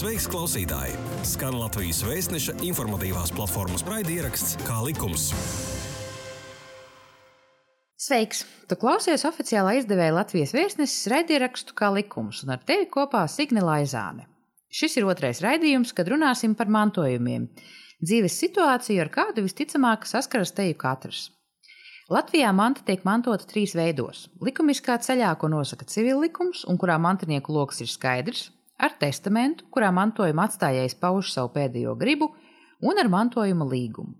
Sveiks, klausītāji! Skan Latvijas vēstneša informatīvās platformas raidieraksts Kā likums. Sveiks! Tu klausies oficiālā izdevēja Latvijas vēstneses raidierakstu Kā likums, un ar tevi kopā Signe Laizāne. Šis ir otrais raidījums, kad runāsim par mantojumiem. Dzīves situāciju, ar kādu visticamāk saskaras teju katrs. Latvijā manta tiek mantota trīs veidos. Likumiskā ceļā, ko nosaka civillikums, un kurā mantinieku lokus ir skaidrs, ar testamentu, kurā mantojuma atstājējs pauž savu pēdējo gribu, un ar mantojuma līgumu.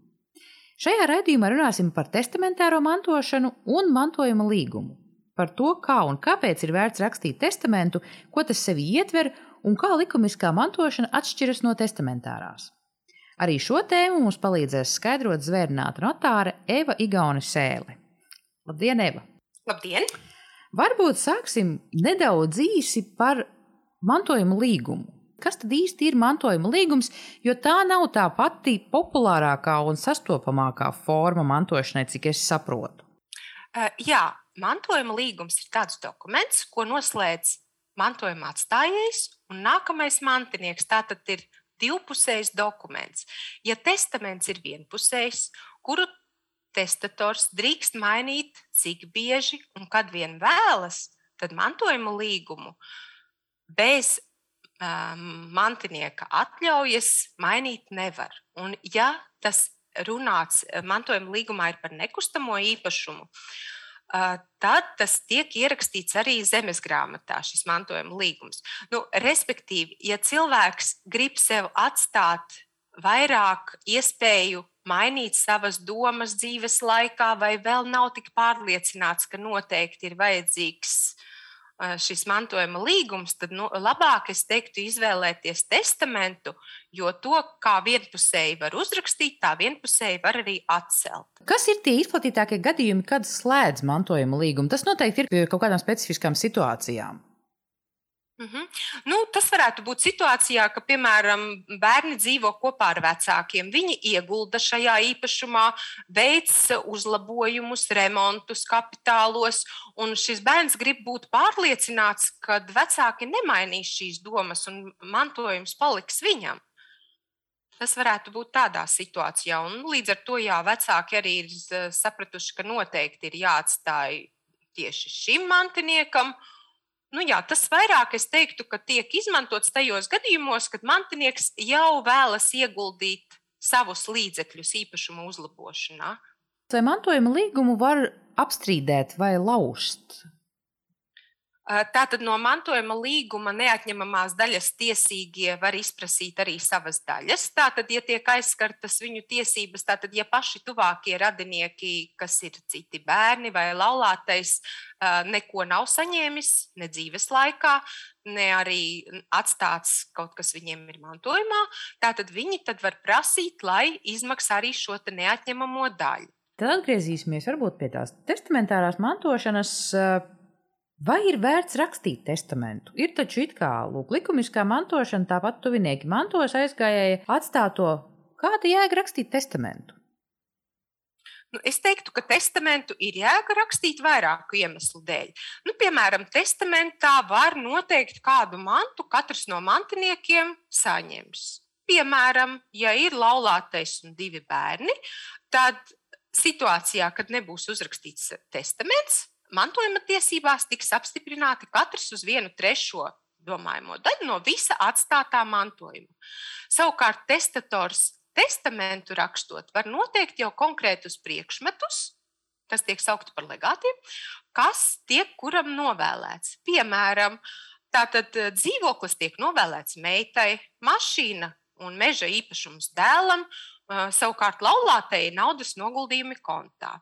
Šajā raidījumā runāsim par testamentāro mantošanu un mantojuma līgumu. Par to, kā un kāpēc ir vērts rakstīt testamentu, ko tas sevi ietver un kā likumiskā mantošana atšķiras no testamentārās. Arī šo tēmu mums palīdzēs skaidrot zvērnāta notāre Eva Igauni Sēle. Labdien, Eva! Labdien! Varbūt sāksim nedaudz īsi par mantojuma līgumu. Kas tad īsti ir mantojuma līgums, jo tā nav tā pati populārākā un sastopamākā forma mantošanai, cik es saprotu? Uh, jā, mantojuma līgums ir tāds dokuments, ko noslēdz mantojuma atstājējs un nākamais mantinieks. Tātad ir divpusējs dokuments. Ja testaments ir vienpusējs, kuru testators drīkst mainīt cik bieži un kad vien vēlas, tad mantojuma līgumu bez um, mantinieka atļaujas mainīt nevar. Un, ja tas runāts mantojuma līgumā ir par nekustamo īpašumu, uh, tad tas tiek ierakstīts arī zemes grāmatā, šis mantojuma līgums. Nu, respektīvi, ja cilvēks grib sev atstāt vairāk iespēju mainīt savas domas dzīves laikā, vai vēl nav tik pārliecināts, ka noteikti ir vajadzīgs šis mantojuma līgums, tad nu, labāk es teiktu izvēlēties testamentu, jo to, kā vienpusēji var uzrakstīt, tā vienpusēji var arī atcelt. Kas ir tie izplatītākie gadījumi, kad slēdz mantojuma līgumu? Tas noteikti ir kaut kādām specifiskām situācijām. Mm -hmm. nu, tas varētu būt situācijā, ka, piemēram, bērni dzīvo kopā ar vecākiem. Viņi iegulda šajā īpašumā, veic uzlabojumus, remontus, kapitālos, un šis bērns grib būt pārliecināts, ka vecāki nemainīs šīs domas un mantojums paliks viņam. Tas varētu būt tādā situācijā. Un līdz ar to jā, vecāki arī ir sapratuši, ka noteikti ir jāatstāj tieši šim mantiniekam Nu jā, tas vairāk es teiktu, ka tiek izmantots tajos gadījumos, kad mantinieks jau vēlas ieguldīt savus līdzekļus īpašuma uzlabošanā. Vai mantojuma līgumu var apstrīdēt vai lauzt? Tātad no mantojuma līguma neatņemamās daļas tiesīgie var izprasīt arī savas daļas. Tātad, ja tiek aizskartas viņu tiesības, tātad, ja paši tuvākie radinieki, kas ir citi bērni vai laulātais, neko nav saņēmis ne dzīves laikā, ne arī atstāts kaut kas viņiem ir mantojumā, tātad viņi tad var prasīt, lai izmaksā arī šo neatņemamo daļu. Tad atgriezīsimies varbūt pie tās testamentārās mantošanas Vai ir vērts rakstīt testamentu? Ir taču it kā lūk, likumiskā mantošana, tāpat tuvinieki mantos aizgājēji atstāto. Kāda jēga rakstīt testamentu? Nu, es teiktu, ka testamentu ir jēga rakstīt vairāku iemeslu dēļ. Nu, piemēram, testamentā var noteikt, kādu mantu katrs no mantiniekiem saņems. Piemēram, ja ir laulātais un divi bērni, tad situācijā, kad nebūs uzrakstīts testaments, mantojuma tiesībās tiks apstiprināti katrs uz vienu trešo domājamo daļu no visa atstātā mantojuma. Savukārt, testators testamentu rakstot, var noteikt jau konkrētus priekšmetus, kas tiek saukti par legātiem, kas tiek kuram novēlēts. Piemēram, tātad eh, dzīvoklis tiek novēlēts meitai, mašīna un meža īpašums dēlam, eh, savukārt laulātei naudas noguldījumi kontā.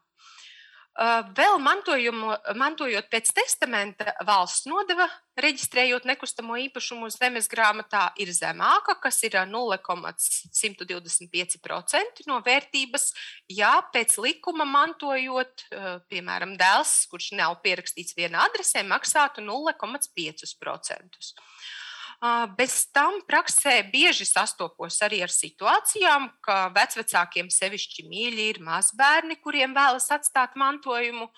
Vēl mantojot pēc testamenta, valsts nodeva, reģistrējot nekustamo īpašumu zemes grāmatā, ir zemāka, kas ir 0,125% no vērtības. Ja pēc likuma mantojot, piemēram, dēls, kurš nav pierakstīts vienā adresē, maksātu 0,5%. Bez tam praksē bieži sastopos arī ar situācijām, ka vecākiem sevišķi mīļi ir mazbērni, kuriem vēlas atstāt mantojumu.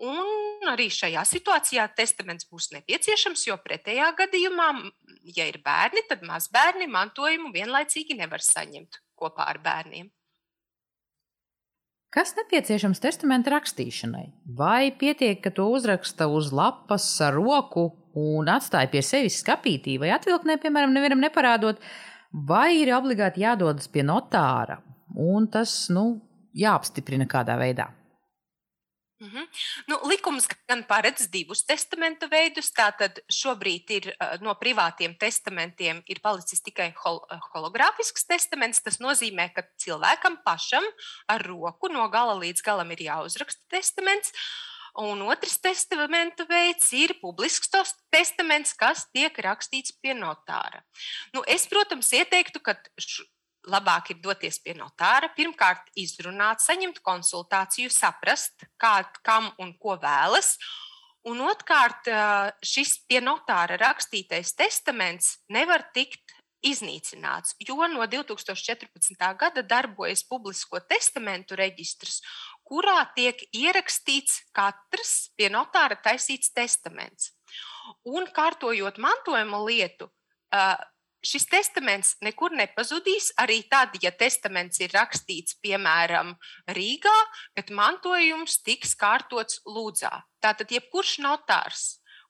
Un arī šajā situācijā testaments būs nepieciešams, jo pretējā gadījumā, ja ir bērni, tad mazbērni mantojumu vienlaicīgi nevar saņemt kopā ar bērniem. Kas nepieciešams testamenta rakstīšanai? Vai pietiek, ka to uzraksta uz lapas ar roku un atstāja pie sevis skapītī vai atvilknē, piemēram, nevienam neparādot, vai ir obligāti jādodas pie notāra un tas nu, jāapstiprina kādā veidā? Mm -hmm. nu, likums gan paredz divus testamentu veidus. Tātad šobrīd ir no privātiem testamentiem ir palicis tikai hol hologrāfisks testaments. Tas nozīmē, ka cilvēkam pašam ar roku no gala līdz galam ir jāuzraksta testaments. Un otrs testamentu veids ir publisks testaments, kas tiek rakstīts pie notāra. Nu, es, protams, ieteiktu, ka labāk ir doties pie notāra, pirmkārt, izrunāt, saņemt konsultāciju, saprast, kā, kam un ko vēlas. Un otrkārt, šis pie notāra rakstītais testaments nevar tikt iznīcināts, jo no 2014. gada darbojas publisko testamentu reģistrs, kurā tiek ierakstīts katrs pie notāra taisīts testaments. Un kārtojot mantojuma lietu, šis testaments nekur nepazudīs. Arī tad, ja testaments ir rakstīts, piemēram, Rīgā, bet mantojums tiks kārtots Lūdzā. Tātad, jebkurš notārs,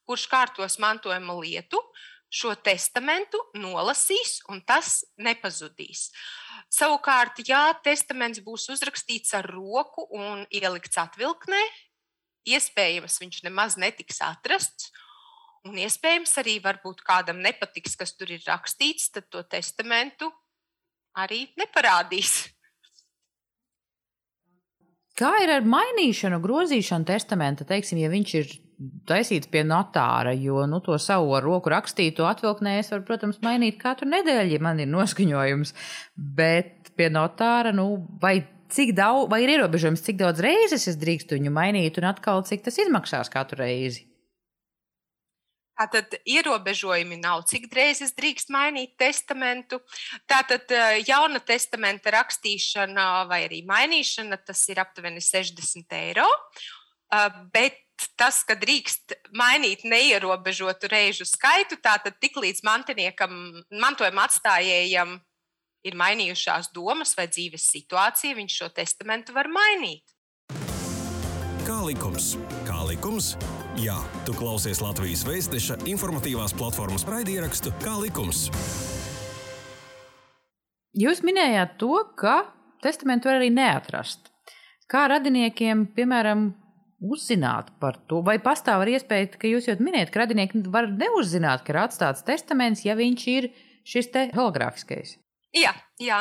kurš kārtos mantojuma lietu, šo testamentu nolasīs, un tas nepazudīs. Savukārt, ja testaments būs uzrakstīts ar roku un ielikts atvilknē, iespējams, viņš nemaz netiks atrasts, Un iespējams, arī kādam nepatiks, kas tur ir rakstīts, tad to testamentu arī neparādīs. Kā ir ar mainīšanu, grozīšanu testamenta? Teiksim, ja viņš ir taisīts pie notāra, jo nu, to savu roku rakstīto atvilknē es varu, protams, mainīt katru nedēļu, ja man ir noskaņojums. Bet pie notāra, nu, vai cik daudz, vai ir ierobežojums, cik daudz reizes es drīkstu viņu mainīt, un atkal cik tas izmaksās katru reizi? Tātad ierobežojumi nav, cik reizes drīkst mainīt testamentu. Tātad eh, jauna testamenta rakstīšana vai arī mainīšana, tas ir aptuveni 60 eiro. Eh, bet tas, ka drīkst mainīt neierobežotu reižu skaitu, tātad tik līdz mantiniekam, mantojuma atstājējam ir mainījušās domas vai dzīves situācija, viņš šo testamentu var mainīt. Kā likums? Kā likums? Jā, tu klausies Latvijas Vēstneša informatīvās platformas raidierakstu Kā likums. Jūs minējāt to, ka testamentu var arī neatrast. Kā radiniekiem, piemēram, uzzināt par to, vai pastāv arī iespēja, ka jūs jau minējat, ka radinieki var neuzzināt, ka ir atstāts testaments, ja viņš ir šis hologrāfiskais. Jā, jā.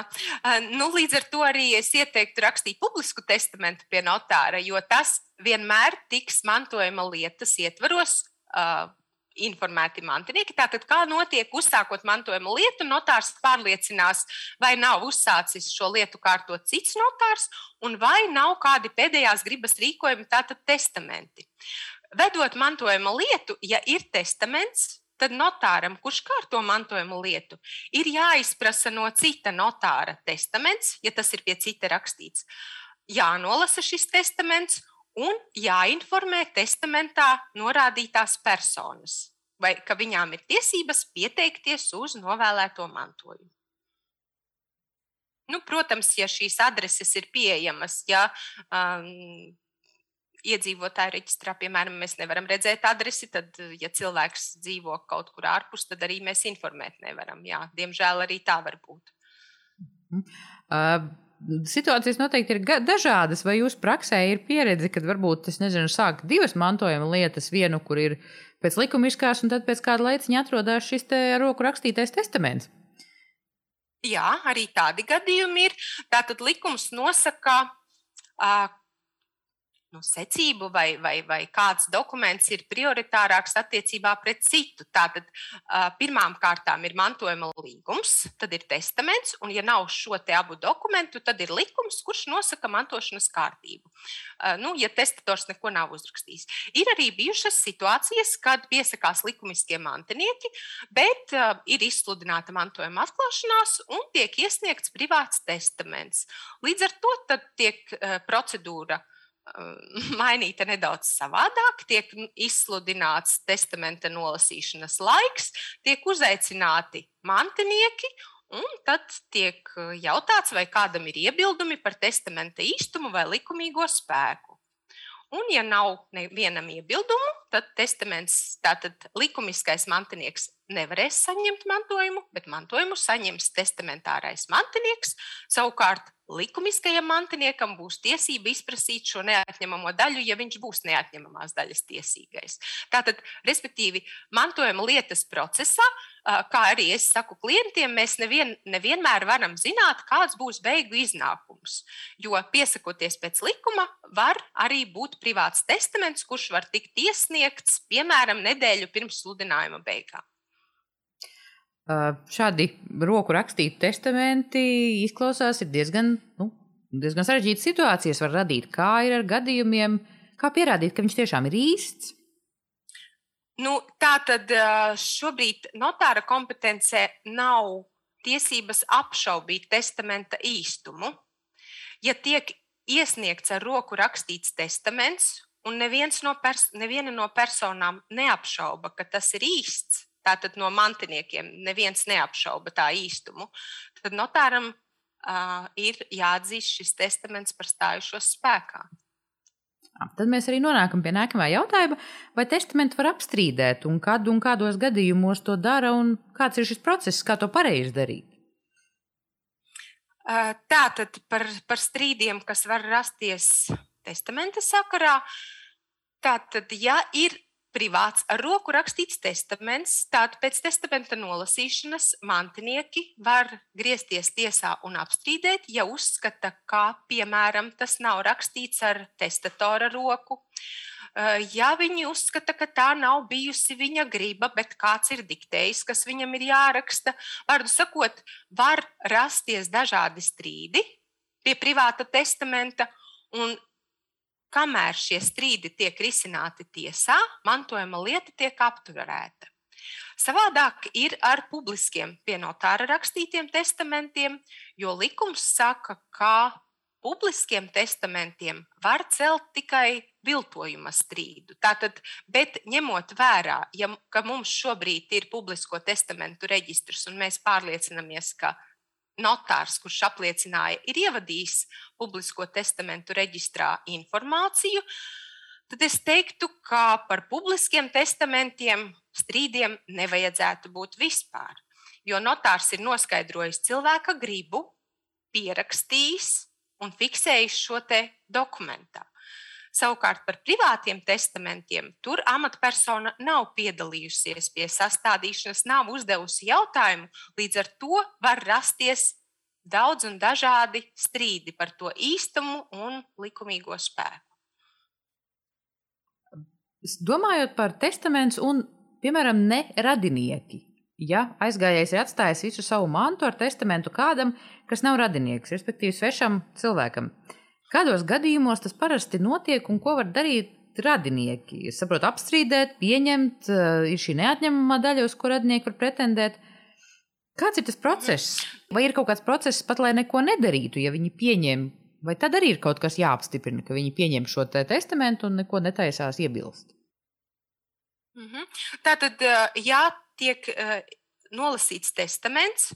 Nu, līdz ar to arī es ieteiktu rakstīt publisku testamentu pie notāra, jo tas vienmēr tiks mantojuma lietas ietvaros. Uh, informēti mantinieki. Tātad, kā notiek uzsākot mantojuma lietu, notārs pārliecinās, vai nav uzsācis šo lietu kārtot cits notārs, un vai nav kādi pēdējās gribas rīkojumi, tātad testamenti. Vedot mantojuma lietu, ja ir testaments, tad notāram, kurš kārto mantojuma lietu, ir jāizprasa no cita notāra testaments, ja tas ir pie cita rakstīts. Jānolasa šis testaments un jāinformē testamentā norādītās personas, vai ka viņām ir tiesības pieteikties uz novēlēto mantojumu. Nu, protams, ja šīs adreses ir pieejamas, ja um, iedzīvotāju reģistrā, piemēram, mēs nevaram redzēt adresi, tad, ja cilvēks dzīvo kaut kur ārpus, tad arī mēs informēt nevaram. Jā, diemžēl arī tā var būt. Uh, situācijas noteikti ir dažādas. Vai jūsu praksē ir pieredze, kad varbūt, es nezinu, sāk divas mantojuma lietas, vienu, kur ir pēc likumiskās, un tad pēc kāda laiciņa atrodas šis te roku rakstītais testaments? Jā, arī tādi gadījumi ir. Tātad likums nosaka, nu, secību, vai, vai, vai kāds dokuments ir prioritārāks attiecībā pret citu. Tātad pirmām kārtām ir mantojuma līgums, tad ir testaments, un, ja nav šo te abu dokumentu, tad ir likums, kurš nosaka mantošanas kārtību. Nu, ja testators neko nav uzrakstījis. Ir arī bijušas situācijas, kad piesakās likumiskie mantinieki, bet ir izsludināta mantojuma atklāšanās un tiek iesniegts privāts testaments. Līdz ar to tiek procedūra mainīta nedaudz savādāk, tiek izsludināts testamenta nolasīšanas laiks, tiek uzaicināti mantinieki. Un tad tiek jautāts, vai kādam ir iebildumi par testamenta īstumu vai likumīgo spēku. Un, ja nav nevienam iebildumu, tad testaments, tātad likumiskais mantinieks nevarēs saņemt mantojumu, bet mantojumu saņems testamentārais mantinieks. Savukārt likumiskajam mantiniekam būs tiesība izprasīt šo neatņemamo daļu, ja viņš būs neatņemamās daļas tiesīgais. Tātad, respektīvi, mantojuma lietas procesā, kā arī es saku klientiem, mēs nevien, nevienmēr varam zināt, kāds būs beigu iznākums. Jo piesakoties pēc likuma, var arī būt privāts testaments, kurš var tikt iesniegts piemēram nedēļu pirms sludinājuma beigām. Šādi roku rakstīti testamenti izklausās diezgan, nu, diezgan sarežģītas situācijas. Var radīt, kā ir ar gadījumiem, kā pierādīt, ka viņš tiešām ir īsts. Nu, tā tad šobrīd notāra kompetencē nav tiesības apšaubīt testamenta īstumu. Ja tiek iesniegts ar roku rakstīts testaments, un no pers neviena no personām neapšauba, ka tas ir īsts, Tātad no mantiniekiem neviens neapšauba tā īstumu. Tad notāram uh, ir jāatzīst šis testaments par stājušos spēkā. Tad mēs arī nonākam pie nākamā jautājuma, vai testamentu var apstrīdēt, un kad un kādos gadījumos to dara, un kāds ir šis process, kā to pareizi darīt? Tā tad par, par strīdiem, kas var rasties testamenta sakarā. Tātad, ja ir privāts ar roku rakstīts testaments, tad pēc testamenta nolasīšanas mantinieki var griezties tiesā un apstrīdēt, ja uzskata, ka, piemēram, tas nav rakstīts ar testatora roku. Eh, ja viņi uzskata, ka tā nav bijusi viņa griba, bet kāds ir diktējis, kas viņam ir jāraksta, vārdu sakot, var rasties dažādi strīdi pie privāta testamenta, un Kamēr šie strīdi tiek risināti tiesā, mantojuma lieta tiek apturēta. Savādāk ir ar publiskiem pie notāra rakstītiem testamentiem, jo likums saka, ka publiskiem testamentiem var celt tikai viltojuma strīdu. Tātad, bet ņemot vērā, ja, ka mums šobrīd ir publisko testamentu reģistrs un mēs pārliecinamies, ka notārs, kurš apliecināja, ir ievadījis publisko testamentu reģistrā informāciju, tad es teiktu, ka par publiskiem testamentiem strīdiem nevajadzētu būt vispār. Jo notārs ir noskaidrojis cilvēka gribu, pierakstījis un fiksējis šo dokumentā. Savukārt par privātiem testamentiem tur amatpersona nav piedalījusies pie sastādīšanas, nav uzdevusi jautājumu. Līdz ar to var rasties daudz un dažādi strīdi par to īstumu un likumīgo spēku. Domājot par testamentu un, piemēram, neradinieki, ja aizgājējs ir atstājis visu savu mantu ar testamentu kādam, kas nav radinieks, respektīvi svešam cilvēkam, Kādos gadījumos tas parasti notiek un ko var darīt radinieki? Es saprotu, apstrīdēt, pieņemt, eh, ir šī neatņemamā daļa, uz ko radinieki var pretendēt. Kāds ir tas process? Vai ir kaut kāds process pat, lai neko nedarītu, ja viņi pieņem, vai tad arī ir kaut kas jāapstiprina, ka viņi pieņem šo te testamentu un neko netaisās iebilst? Mm -hmm. Tātad, eh, ja tiek uh, nolasīts testaments,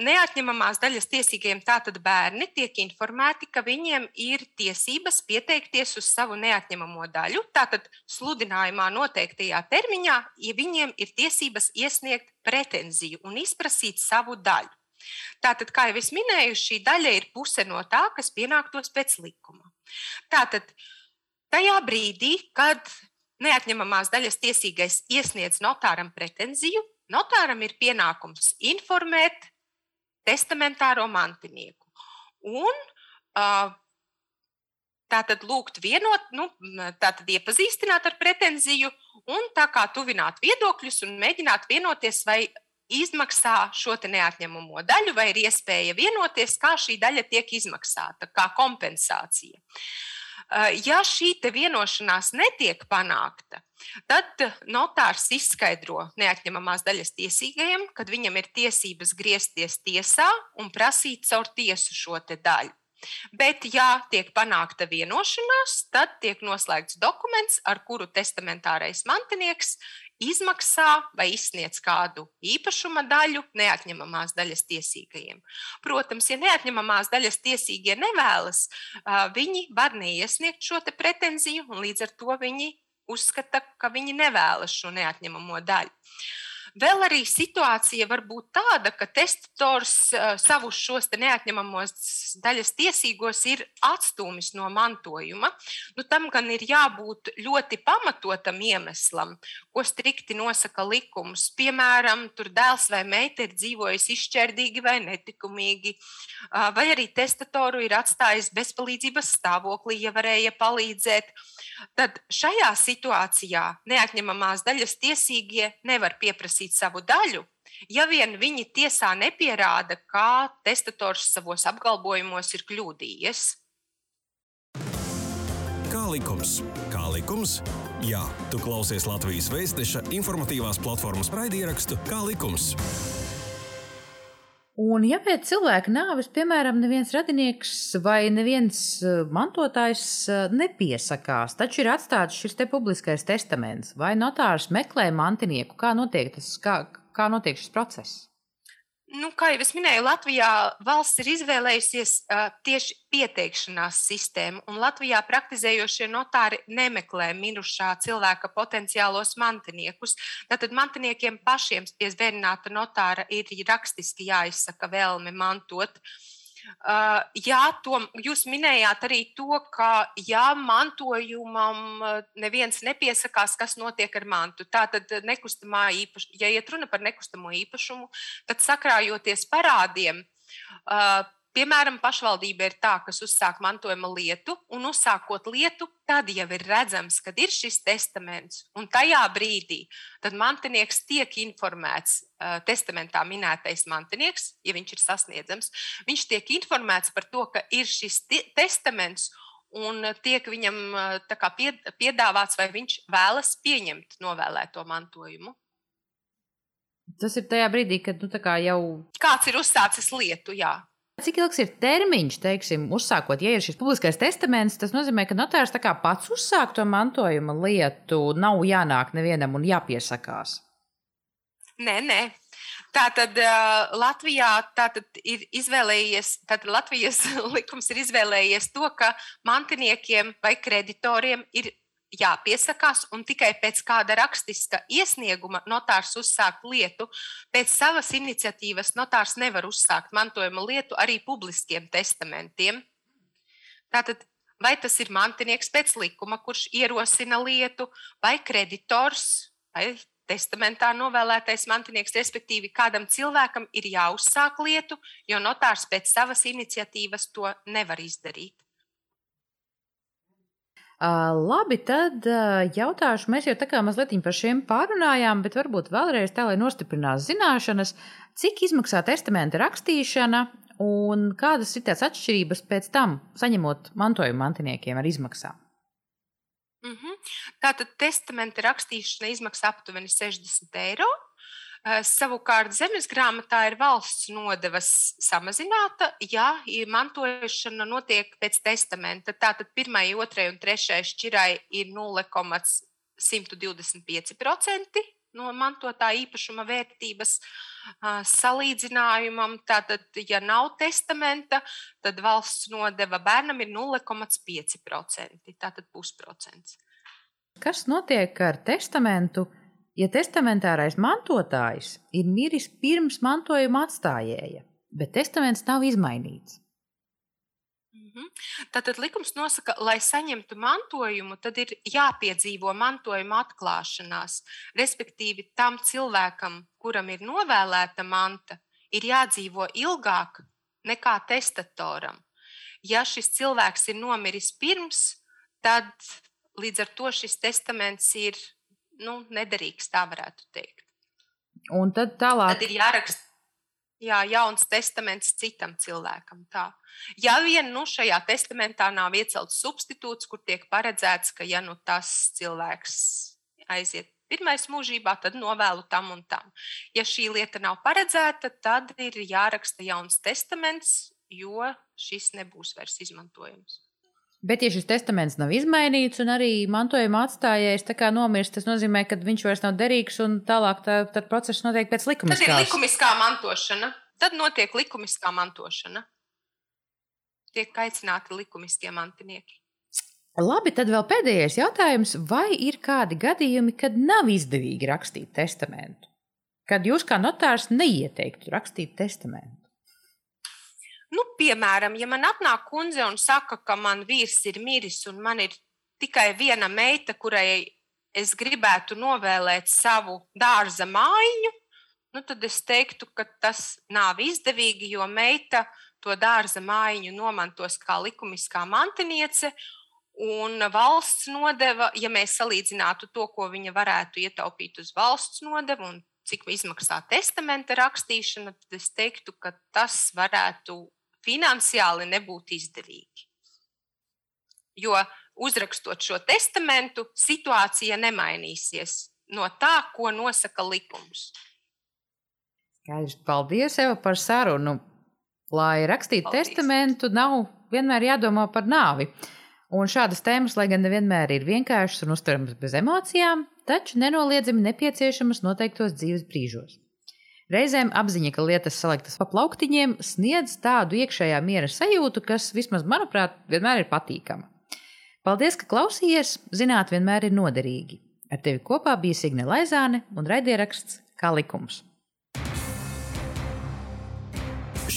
neatņemamās daļas tiesīgajiem tātad bērni tiek informēti, ka viņiem ir tiesības pieteikties uz savu neatņemamo daļu. Tātad sludinājumā noteiktajā termiņā, ja viņiem ir tiesības iesniegt pretenziju un izprasīt savu daļu. Tātad, kā jau es minēju, šī daļa ir puse no tā, kas pienāktos pēc likuma. Tātad, tajā brīdī, kad neatņemamās daļas tiesīgais iesniedz notāram pretenziju, notāram ir pienākums informēt testamentāro mantinieku. Un uh, tātad lūgt vienot, nu, tātad iepazīstināt ar pretenziju un tā kā tuvināt viedokļus un mēģināt vienoties, vai izmaksā šo neatņemamo daļu, vai ir iespēja vienoties, kā šī daļa tiek izmaksāta, kā kompensācija. Eh, ja šī vienošanās netiek panākta, tad notārs izskaidro neatņemamās daļas tiesīgajam, kad viņam ir tiesības griezties tiesā un prasīt caur tiesu šo daļu. Bet, ja tiek panākta vienošanās, tad tiek noslēgts dokuments, ar kuru testamentārais mantinieks izmaksā vai izsniedz kādu īpašuma daļu neatņemamās daļas tiesīgajiem. Protams, ja neatņemamās daļas tiesīgie nevēlas, viņi var neiesniegt šo pretenziju, un līdz ar to viņi uzskata, ka viņi nevēlas šo neatņemamo daļu. Vēl arī situācija var būt tāda, ka testators uh, savus šos neatņemamos daļas tiesīgos ir atstūmis no mantojuma. Nu, tam gan ir jābūt ļoti pamatotam iemeslam, ko strikti nosaka likums. Piemēram, tur dēls vai meita ir dzīvojis izšķērdīgi vai netikumīgi, uh, vai arī testatoru ir atstājis bezpalīdzības stāvoklī, ja varēja palīdzēt. Tad šajā situācijā neatņemamās daļas tiesīgie nevar pieprasīt pieprasīt savu daļu, ja vien viņi tiesā nepierāda, kā testators savos apgalvojumos ir kļūdījies. Kā likums? Kā likums? Jā, tu klausies Latvijas Vēstneša informatīvās platformas raidierakstu Kā likums. Un, ja pēc cilvēka nāves, piemēram, neviens radinieks vai neviens eh, mantotājs eh, nepiesakās, taču ir atstāts šis te publiskais testaments, vai notārs meklē mantinieku, kā notiek, tas, kā, kā notiek šis process? Nu, kā jau es minēju, Latvijā valsts ir izvēlējusies uh, tieši pieteikšanās sistēmu, un Latvijā praktizējošie notāri nemeklē mirušā cilvēka potenciālos mantiniekus. Tātad mantiniekiem pašiem pie zvērināta notāra ir rakstiski jāizsaka vēlme mantot. Uh, jā, to jūs minējāt arī to, ka ja mantojumam neviens nepiesakās, kas notiek ar mantu. Tātad nekustamā īpašuma, ja iet runa par nekustamo īpašumu, tad sakrājoties parādiem, Piemēram, pašvaldība ir tā, kas uzsāk mantojuma lietu, un uzsākot lietu, tad jau ir redzams, kad ir šis testaments. Un tajā brīdī mantinieks tiek informēts, uh, testamentā minētais mantinieks, ja viņš ir sasniedzams, viņš tiek informēts par to, ka ir šis testaments. Un tiek viņam kā, piedāvāts, vai viņš vēlas pieņemt novēlēto mantojumu. Tas ir tajā brīdī, kad nu, jau. Kāds ir uzsācis lietu, jā. Cik ilgs ir termiņš, teiksim, uzsākot, ja ir šis publiskais testaments, tas nozīmē, ka notārs pats uzsāk to mantojuma lietu, nav jānāk nevienam un jāpiesakās. Nē, nē. Tātad uh, Latvijā tātad ir izvēlējies, tātad Latvijas likums ir izvēlējies to, ka mantiniekiem vai kreditoriem ir jāpiesakās, un tikai pēc kāda rakstiska iesnieguma notārs uzsāk lietu. Pēc savas iniciatīvas notārs nevar uzsākt mantojuma lietu arī publiskiem testamentiem. Tātad, vai tas ir mantinieks pēc likuma, kurš ierosina lietu, vai kreditors, vai testamentā novēlētais mantinieks, respektīvi, kādam cilvēkam ir jāuzsāk lietu, jo notārs pēc savas iniciatīvas to nevar izdarīt. Labi, tad jautāšu, mēs jau tā kā mazliet par šiem pārunājām, bet varbūt vēlreiz tā, lai nostiprinātu zināšanas, cik izmaksā testamenta rakstīšana un kādas ir tās atšķirības pēc tam, saņemot mantojumu mantiniekiem ar izmaksām. Mm -hmm. Tātad testamenta rakstīšana izmaksā aptuveni 60 eiro. Eh, savukārt zemes grāmatā ir valsts nodevas samazināta, ja mantošana notiek pēc testamenta. Tātad pirmai, otrai un trešai šķirai ir 0,125% no mantotā īpašuma vērtības eh, salīdzinājumam. Tātad, ja nav testamenta, tad valsts nodeva bērnam ir 0,5%. Tātad pusprocents. Kas notiek ar testamentu? Ja testamentārais mantotājs ir miris pirms mantojuma atstājēja, bet testaments nav izmainīts. Mhm. Tātad likums nosaka, lai saņemtu mantojumu, tad ir jāpiedzīvo mantojuma atklāšanās. Respektīvi, tam cilvēkam, kuram ir novēlēta manta, ir jādzīvo ilgāk nekā testatoram. Ja šis cilvēks ir nomiris pirms, tad līdz ar to šis testaments ir nu, nederīgs, tā varētu teikt. Un tad tālāk. Tad ir jāraksta. Jā, jauns testaments citam cilvēkam. Tā. Ja vien nu, šajā testamentā nav iecelts substitūts, kur tiek paredzēts, ka ja nu, tas cilvēks aiziet pirmais mūžībā, tad novēlu tam un tam. Ja šī lieta nav paredzēta, tad ir jāraksta jauns testaments, jo šis nebūs vairs izmantojams. Bet, ja šis testaments nav izmainīts un arī mantojuma atstājējs nomirst, tas nozīmē, ka viņš vairs nav derīgs un tālāk tā, tad process notiek pēc likumiskās. Tad ir likumiskā mantošana. Tad notiek likumiskā mantošana. Tiek aicināti likumiskie mantinieki. Labi, tad vēl pēdējais jautājums. Vai ir kādi gadījumi, kad nav izdevīgi rakstīt testamentu? Kad jūs kā notārs neieteiktu rakstīt testamentu? Nu, piemēram, ja man atnāk kundze un saka, ka man vīrs ir miris un man ir tikai viena meita, kurai es gribētu novēlēt savu dārza mājiņu, nu, tad es teiktu, ka tas nav izdevīgi, jo meita to dārza mājiņu nomantos kā likumiskā mantiniece. Un valsts nodeva, ja mēs salīdzinātu to, ko viņa varētu ietaupīt uz valsts nodevu un cik izmaksā testamenta rakstīšana, tad es teiktu, ka tas varētu finansiāli nebūtu izdevīgi. Jo uzrakstot šo testamentu, situācija nemainīsies no tā, ko nosaka likums. Skaidrs. Paldies, Eva, par sarunu. Lai rakstītu Paldies. testamentu, nav vienmēr jādomā par nāvi. Un šādas tēmas, lai gan nevienmēr ir vienkāršas un uztveramas bez emocijām, taču nenoliedzami nepieciešamas noteiktos dzīves brīžos. Reizēm apziņa, ka lietas saliktas pa plauktiņiem, sniedz tādu iekšējā miera sajūtu, kas, vismaz manuprāt, vienmēr ir patīkama. Paldies, ka klausījies! Zināt, vienmēr ir noderīgi. Ar tevi kopā bija Signe Laizāne un raidieraksts Kā likums.